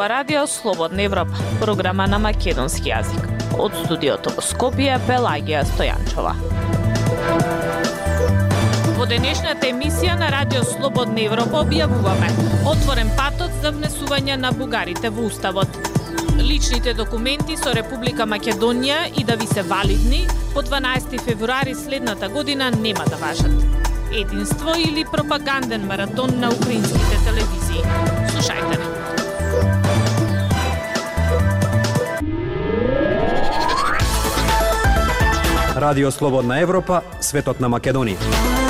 ова радио Слободна Европа, програма на македонски јазик. Од студиото во Скопје Пелагија Стојанчова. Во денешната емисија на Радио Слободна Европа објавуваме отворен патот за внесување на бугарите во Уставот. Личните документи со Република Македонија и да ви се валидни по 12 февруари следната година нема да важат. Единство или пропаганден маратон на украинските телевизии. Слушајте Радио Слободна Европа, светот на Македонија.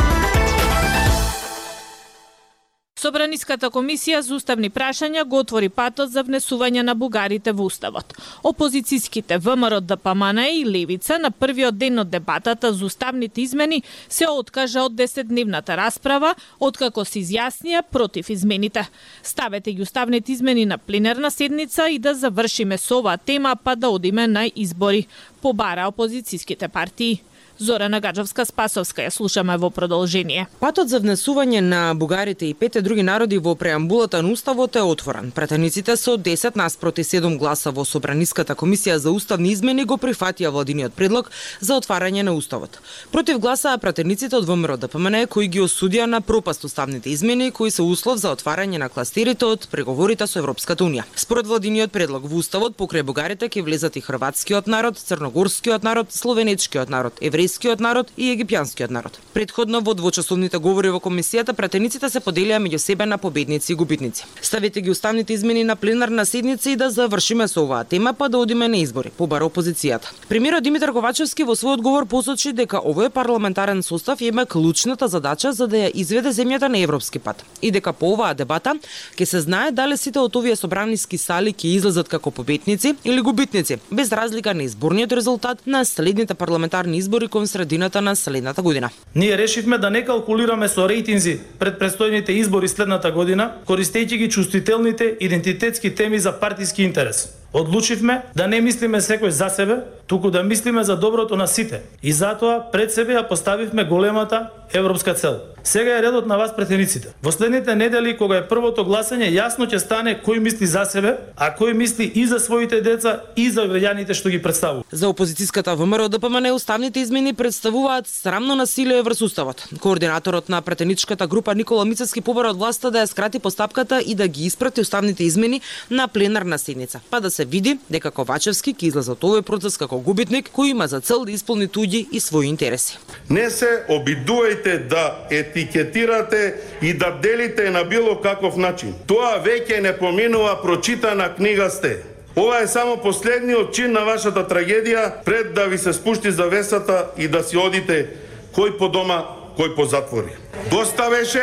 Собраниската комисија за уставни прашања го отвори патот за внесување на бугарите во уставот. Опозицијските ВМРО ДПМН и Левица на првиот ден од дебатата за уставните измени се откажа од 10-дневната расправа, откако се изјаснија против измените. Ставете ги уставните измени на пленерна седница и да завршиме со оваа тема, па да одиме на избори, побара опозицијските партии. Зорана Гаджовска Спасовска ја слушаме во продолжение. Патот за внесување на бугарите и пете други народи во преамбулата на Уставот е отворен. Претениците со 10 наспроти 7 гласа во Собраниската комисија за уставни измени го прифатија владиниот предлог за отварање на Уставот. Против гласаа претениците од ВМРО ДПМН кои ги осудија на пропаст уставните измени кои се услов за отварање на кластерите од преговорите со Европската унија. Според владиниот предлог во Уставот покрај бугарите ќе влезат и хрватскиот народ, црногорскиот народ, словенечкиот народ, еврејскиот еврејскиот народ и египјанскиот народ. Предходно во двочасовните говори во комисијата пратениците се поделија меѓу себе на победници и губитници. Ставете ги уставните измени на пленарна седница и да завршиме со оваа тема па да одиме на избори, побара опозицијата. Премиерот Димитар Ковачевски во својот говор посочи дека овој парламентарен состав има клучната задача за да ја изведе земјата на европски пат и дека по оваа дебата ќе се знае дали сите од овие собраниски сали ќе излезат како победници или губитници, без разлика на изборниот резултат на следните парламентарни избори кон средината на следната година. Ние решивме да не калкулираме со рейтинзи пред престојните избори следната година, користејќи ги чувствителните идентитетски теми за партиски интерес. Одлучивме да не мислиме секој за себе, туку да мислиме за доброто на сите. И затоа пред себе ја поставивме големата европска цел. Сега е редот на вас претениците. Во следните недели кога е првото гласање јасно ќе стане кој мисли за себе, а кој мисли и за своите деца и за граѓаните што ги представува. За опозицијската ВМРО ДПМН уставните измени представуваат срамно насилие врз уставот. Координаторот на претеничката група Никола Мицевски побара од власта да ја скрати постапката и да ги испрати уставните измени на пленарна седница, па да се види дека Ковачевски ќе излезе од овој процес како губитник кој има за цел да исполни туѓи и своји интереси. Не се обидувајте да етикетирате и да делите на било каков начин. Тоа веќе не поминува прочитана книга сте. Ова е само последниот чин на вашата трагедија пред да ви се спушти завесата и да си одите кој по дома, кој по затвори. Доста беше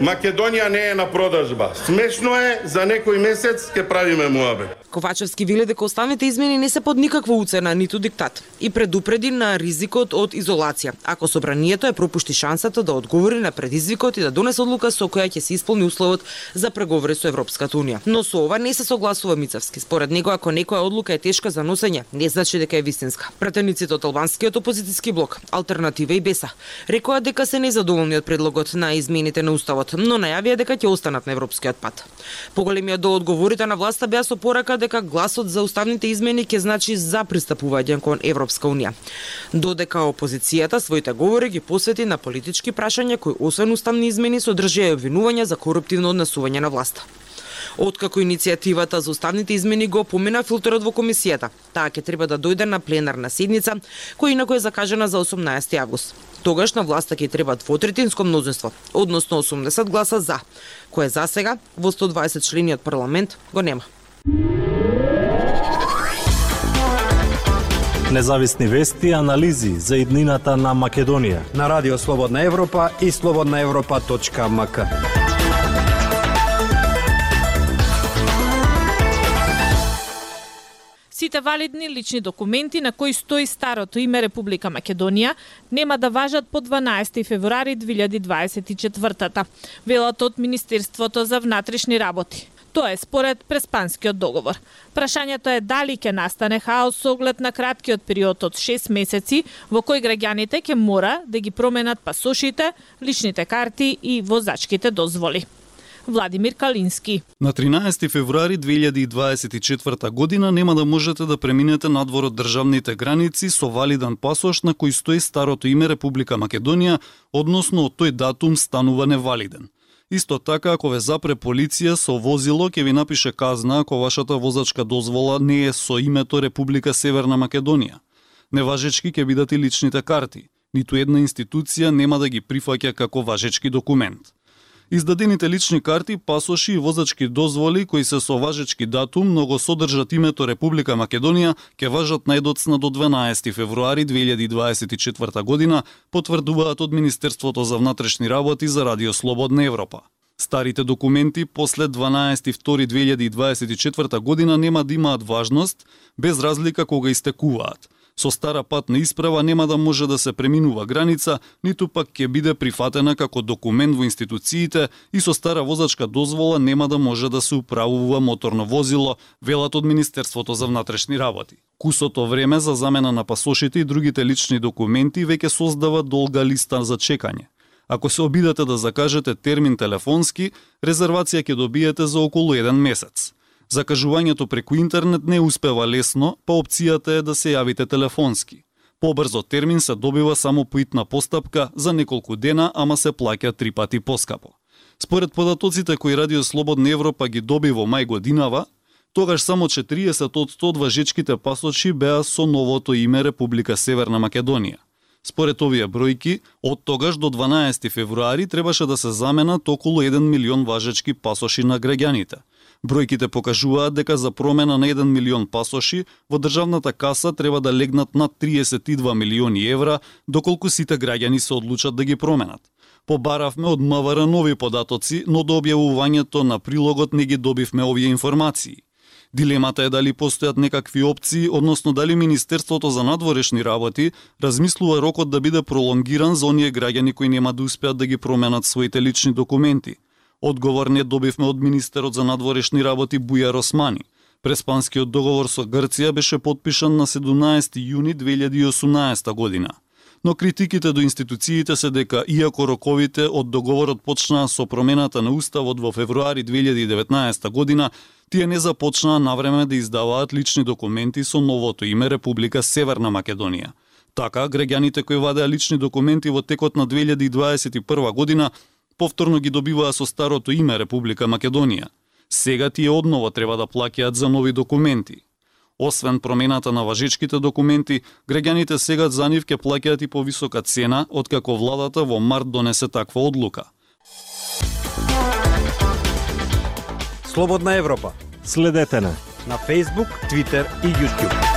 Македонија не е на продажба. Смешно е, за некој месец ќе правиме муабе. Ковачевски вели дека останите измени не се под никаква уцена, ниту диктат и предупреди на ризикот од изолација, ако собранието е пропушти шансата да одговори на предизвикот и да донесе одлука со која ќе се исполни условот за преговори со Европската унија. Но со ова не се согласува Мицевски. Според него, ако некоја одлука е тешка за носење, не значи дека е вистинска. Пратениците од албанскиот опозициски блок, Алтернатива и Беса, рекоа дека се незадоволни од предлогот на измените на уставот, но најавија дека ќе останат на европскиот пат. Поголемиот дел одговорите на власта беа со порака дека гласот за уставните измени ќе значи за пристапување кон Европска унија. Додека опозицијата своите говори ги посвети на политички прашања кои освен уставни измени содржија обвинувања за коруптивно однесување на власта. Откако иницијативата за уставните измени го помина филтерот во комисијата, таа ќе треба да дојде на пленарна седница, која инако е закажана за 18 август. Тогаш на власта ќе треба двотретинско мнозинство, односно 80 гласа за, кое за сега во 120 члениот парламент го нема. Независни вести и анализи за иднината на Македонија на Радио Слободна Европа и слободнаевропа.мк. Сите валидни лични документи на кои стои старото име Република Македонија нема да важат по 12 февруари 2024 велат од Министерството за внатрешни работи. Тоа е според Преспанскиот договор. Прашањето е дали ќе настане хаос со оглед на краткиот период од 6 месеци во кој граѓаните ќе мора да ги променат пасошите, личните карти и возачките дозволи. Владимир Калински. На 13 февруари 2024 година нема да можете да преминете надвор од државните граници со валидан пасош на кој стои старото име Република Македонија, односно од тој датум станува невалиден. Исто така, ако ве запре полиција со возило, ќе ви напише казна ако вашата возачка дозвола не е со името Република Северна Македонија. Неважечки ќе бидат и личните карти. Ниту една институција нема да ги прифаќа како важечки документ. Издадените лични карти, пасоши и возачки дозволи кои се со важечки датум, но го содржат името Република Македонија, ќе важат најдоцна до 12 февруари 2024 година, потврдуваат од Министерството за внатрешни работи за Радио Слободна Европа. Старите документи после 12.2.2024 година нема да имаат важност, без разлика кога истекуваат. Со стара патна исправа нема да може да се преминува граница, ниту пак ќе биде прифатена како документ во институциите и со стара возачка дозвола нема да може да се управува моторно возило, велат од Министерството за внатрешни работи. Кусото време за замена на пасошите и другите лични документи веќе создава долга листа за чекање. Ако се обидете да закажете термин телефонски, резервација ќе добиете за околу еден месец. Закажувањето преку интернет не успева лесно, па опцијата е да се јавите телефонски. Побрзо термин се добива само по итна постапка за неколку дена, ама се плаќа три пати поскапо. Според податоците кои Радио Слободна Европа ги доби во мај годинава, тогаш само 40 од 100 важечките пасочи беа со новото име Република Северна Македонија. Според овие бројки, од тогаш до 12 февруари требаше да се заменат околу 1 милион важечки пасоши на граѓаните – Бројките покажуваат дека за промена на 1 милион пасоши во државната каса треба да легнат над 32 милиони евра, доколку сите граѓани се одлучат да ги променат. Побаравме од МВР нови податоци, но до објавувањето на прилогот не ги добивме овие информации. Дилемата е дали постојат некакви опции, односно дали Министерството за надворешни работи размислува рокот да биде пролонгиран за оние граѓани кои нема да успеат да ги променат своите лични документи – Одговор не добивме од министерот за надворешни работи Бујар Османи. Преспанскиот договор со Грција беше подпишан на 17 јуни 2018 година. Но критиките до институциите се дека иако роковите од договорот почнаа со промената на уставот во февруари 2019 година, тие не започнаа на време да издаваат лични документи со новото име Република Северна Македонија. Така, граѓаните кои вадеа лични документи во текот на 2021 година повторно ги добиваа со старото име Република Македонија. Сега тие одново треба да плаќаат за нови документи. Освен промената на важичките документи, граѓаните сега за нив ќе плаќаат и повисока цена откако владата во март донесе таква одлука. Слободна Европа. Следете на на Facebook, Twitter и YouTube.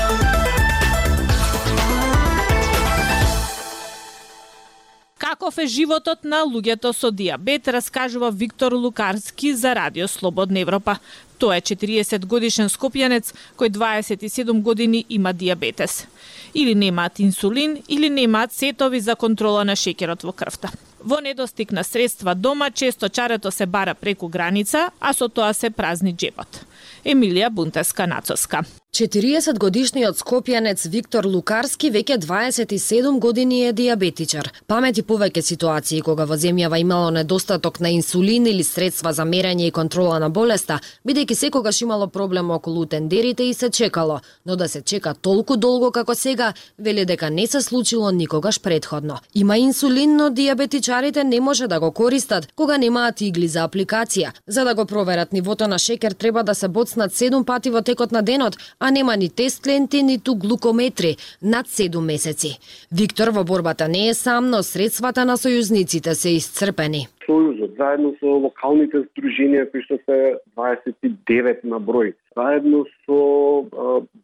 Каков е животот на луѓето со диабет, раскажува Виктор Лукарски за Радио Слободна Европа. Тој е 40 годишен скопјанец кој 27 години има диабетес. Или немаат инсулин, или немаат сетови за контрола на шеќерот во крвта. Во недостиг на средства дома, често чарето се бара преку граница, а со тоа се празни джебот. Емилија Бунтеска Нацоска. 40 годишниот скопјанец Виктор Лукарски веќе 27 години е диабетичар. Памети повеќе ситуации кога во земјава имало недостаток на инсулин или средства за мерење и контрола на болеста, бидејќи секогаш имало проблем околу тендерите и се чекало, но да се чека толку долго како сега, вели дека не се случило никогаш предходно. Има инсулин, но диабетичарите не може да го користат кога немаат игли за апликација. За да го проверат нивото на шекер треба да се боцнат 7 пати во текот на денот, а нема ни тест ленти, ниту глукометри над 7 месеци. Виктор во борбата не е сам, но средствата на сојузниците се исцрпени. Сојузот, заедно со локалните здруженија кои што се 29 на број, заедно со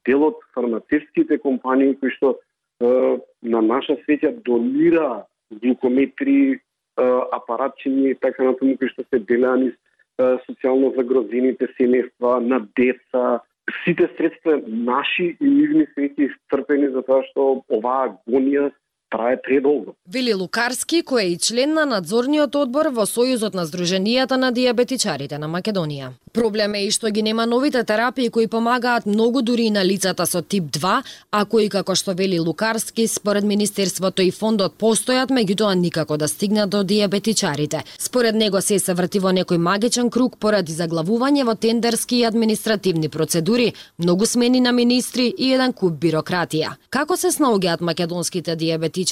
делот од фармацевтските компании кои што на наша среќа донира глукометри, апаратчини и така натаму кои што се делани социјално загрозените семејства, на деца, сите средства наши и нивни свети, веќе исцрпени за тоа што оваа агонија трае предолго. Вели Лукарски, кој е и член на надзорниот одбор во Сојузот на Сдруженијата на диабетичарите на Македонија. Проблем е и што ги нема новите терапии кои помагаат многу дури и на лицата со тип 2, а кои како што вели Лукарски, според Министерството и фондот постојат, меѓутоа никако да стигнат до диабетичарите. Според него се се врти во некој магичен круг поради заглавување во тендерски и административни процедури, многу смени на министри и еден куп бирократија. Како се снаоѓаат македонските диабетичари?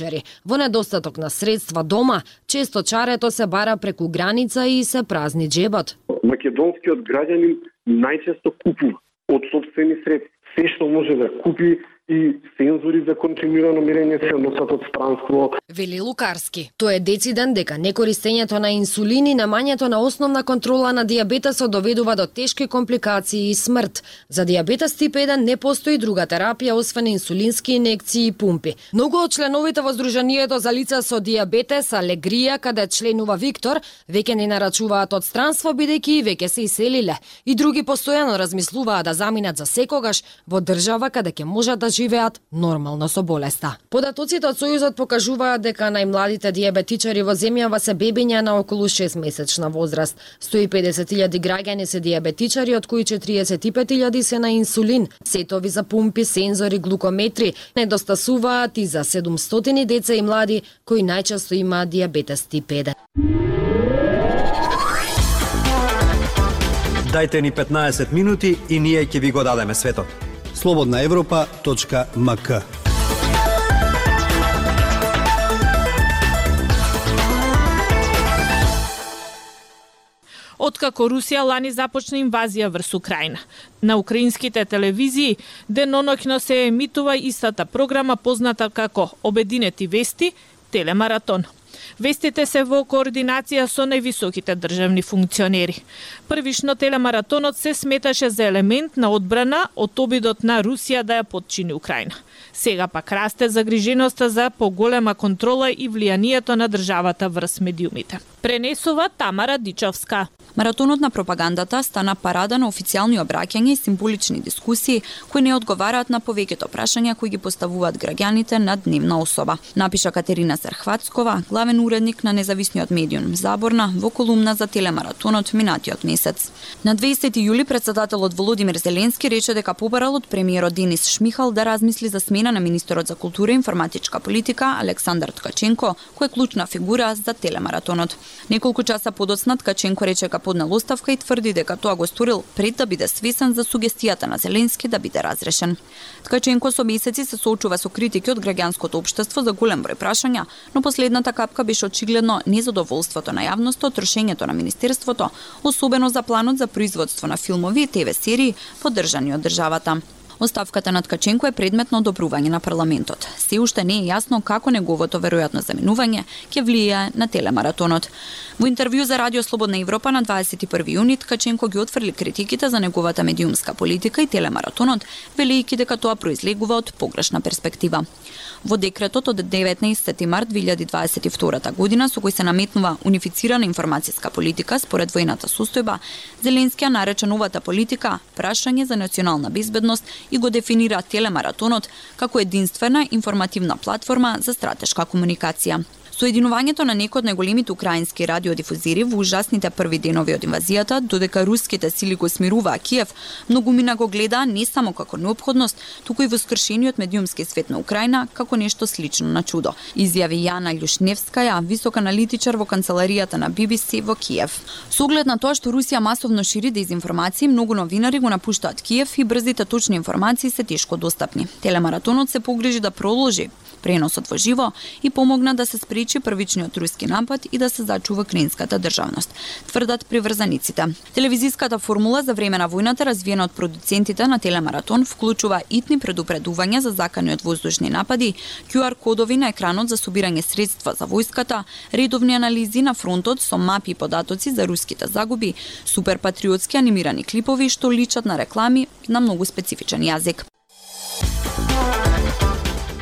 Во недостаток на средства дома, често чарето се бара преку граница и се празни джебот. Македонскиот граѓанин најчесто купува од собствени средства. Се што може да купи и сензори за континуирано мерење се носат од странство. Вели Лукарски. Тоа е дециден дека некористењето на инсулин и намањето на основна контрола на диабетесот доведува до тешки компликации и смрт. За диабетес тип 1 не постои друга терапија освен инсулински инекции и пумпи. Многу од членовите во Сдруженијето за лица со диабетес Алегрија, каде членува Виктор, веќе не нарачуваат од странство бидејќи веќе се иселиле. И други постојано размислуваат да заминат за секогаш во држава каде ќе можат да живеат нормално со болеста. Податоците од Сојузот покажуваат дека најмладите диабетичари во земјава се бебиња на околу 6 месечна возраст. 150.000 граѓани се диабетичари, од кои 45.000 се на инсулин, сетови за пумпи, сензори, глукометри, недостасуваат и за 700 деца и млади кои најчесто имаат диабетес тип 1. Дайте ни 15 минути и ние ќе ви го дадеме светот slobodnaevropa.mk. Откако Русија лани започна инвазија врз Украина. На украинските телевизии деноноќно се емитува истата програма позната како Обединети вести, Телемаратон. Вестите се во координација со највисоките државни функционери. Првишно телемаратонот се сметаше за елемент на одбрана од обидот на Русија да ја подчини Украина. Сега пак расте загриженоста за поголема контрола и влијанието на државата врз медиумите. Пренесува Тамара Дичовска. Маратонот на пропагандата стана парада на официјални обраќања и символични дискусии кои не одговараат на повеќето прашања кои ги поставуваат граѓаните на дневна особа. Напиша Катерина Серхватскова, главен уредник на независниот медиум Заборна во колумна за телемаратонот минатиот месец. На 20 јули председателот Володимир Зеленски рече дека побарал од премиерот Денис Шмихал да размисли за смена на министерот за култура и информатичка политика Александар Ткаченко, кој е клучна фигура за телемаратонот. Неколку часа подоцна Ткаченко рече дека поднал оставка и тврди дека тоа го сторил пред да биде свесен за сугестијата на Зеленски да биде разрешен. Ткаченко со месеци се соочува со критики од граѓанското општество за голем број прашања, но последната капка беше очигледно незадоволството на јавноста од трошењето на министерството, особено за планот за производство на филмови и ТВ серии поддржани од државата. Оставката на Ткаченко е предмет на одобрување на парламентот. Се уште не е јасно како неговото веројатно заменување ќе влијае на телемаратонот. Во интервју за Радио Слободна Европа на 21 јуни Ткаченко ги отфрли критиките за неговата медиумска политика и телемаратонот, велејќи дека тоа произлегува од погрешна перспектива. Во декретот од 19 март 2022 година со кој се наметнува унифицирана информацијска политика според војната состојба, Зеленски ја нарече новата политика прашање за национална безбедност и го дефинира телемаратонот како единствена информативна платформа за стратешка комуникација. Соединувањето на некои од најголемите украински радиодифузири во ужасните први денови од инвазијата, додека руските сили го смируваа Киев, многумина го гледа не само како необходност, туку и во скршениот медиумски свет на Украина како нешто слично на чудо, изјави Јана Љушневскаја, висок аналитичар во канцеларијата на BBC во Киев. Со оглед на тоа што Русија масовно шири дезинформации, многу новинари го напуштаат Киев и брзите точни информации се тешко достапни. Телемаратонот се погрижи да продолжи преносот во живо и помогна да се спречи првичниот руски напад и да се зачува кринската државност, тврдат приврзаниците. Телевизиската формула за време на војната развиена од продуцентите на Телемаратон вклучува итни предупредувања за закани од воздушни напади, QR кодови на екранот за собирање средства за војската, редовни анализи на фронтот со мапи и податоци за руските загуби, суперпатриотски анимирани клипови што личат на реклами на многу специфичен јазик.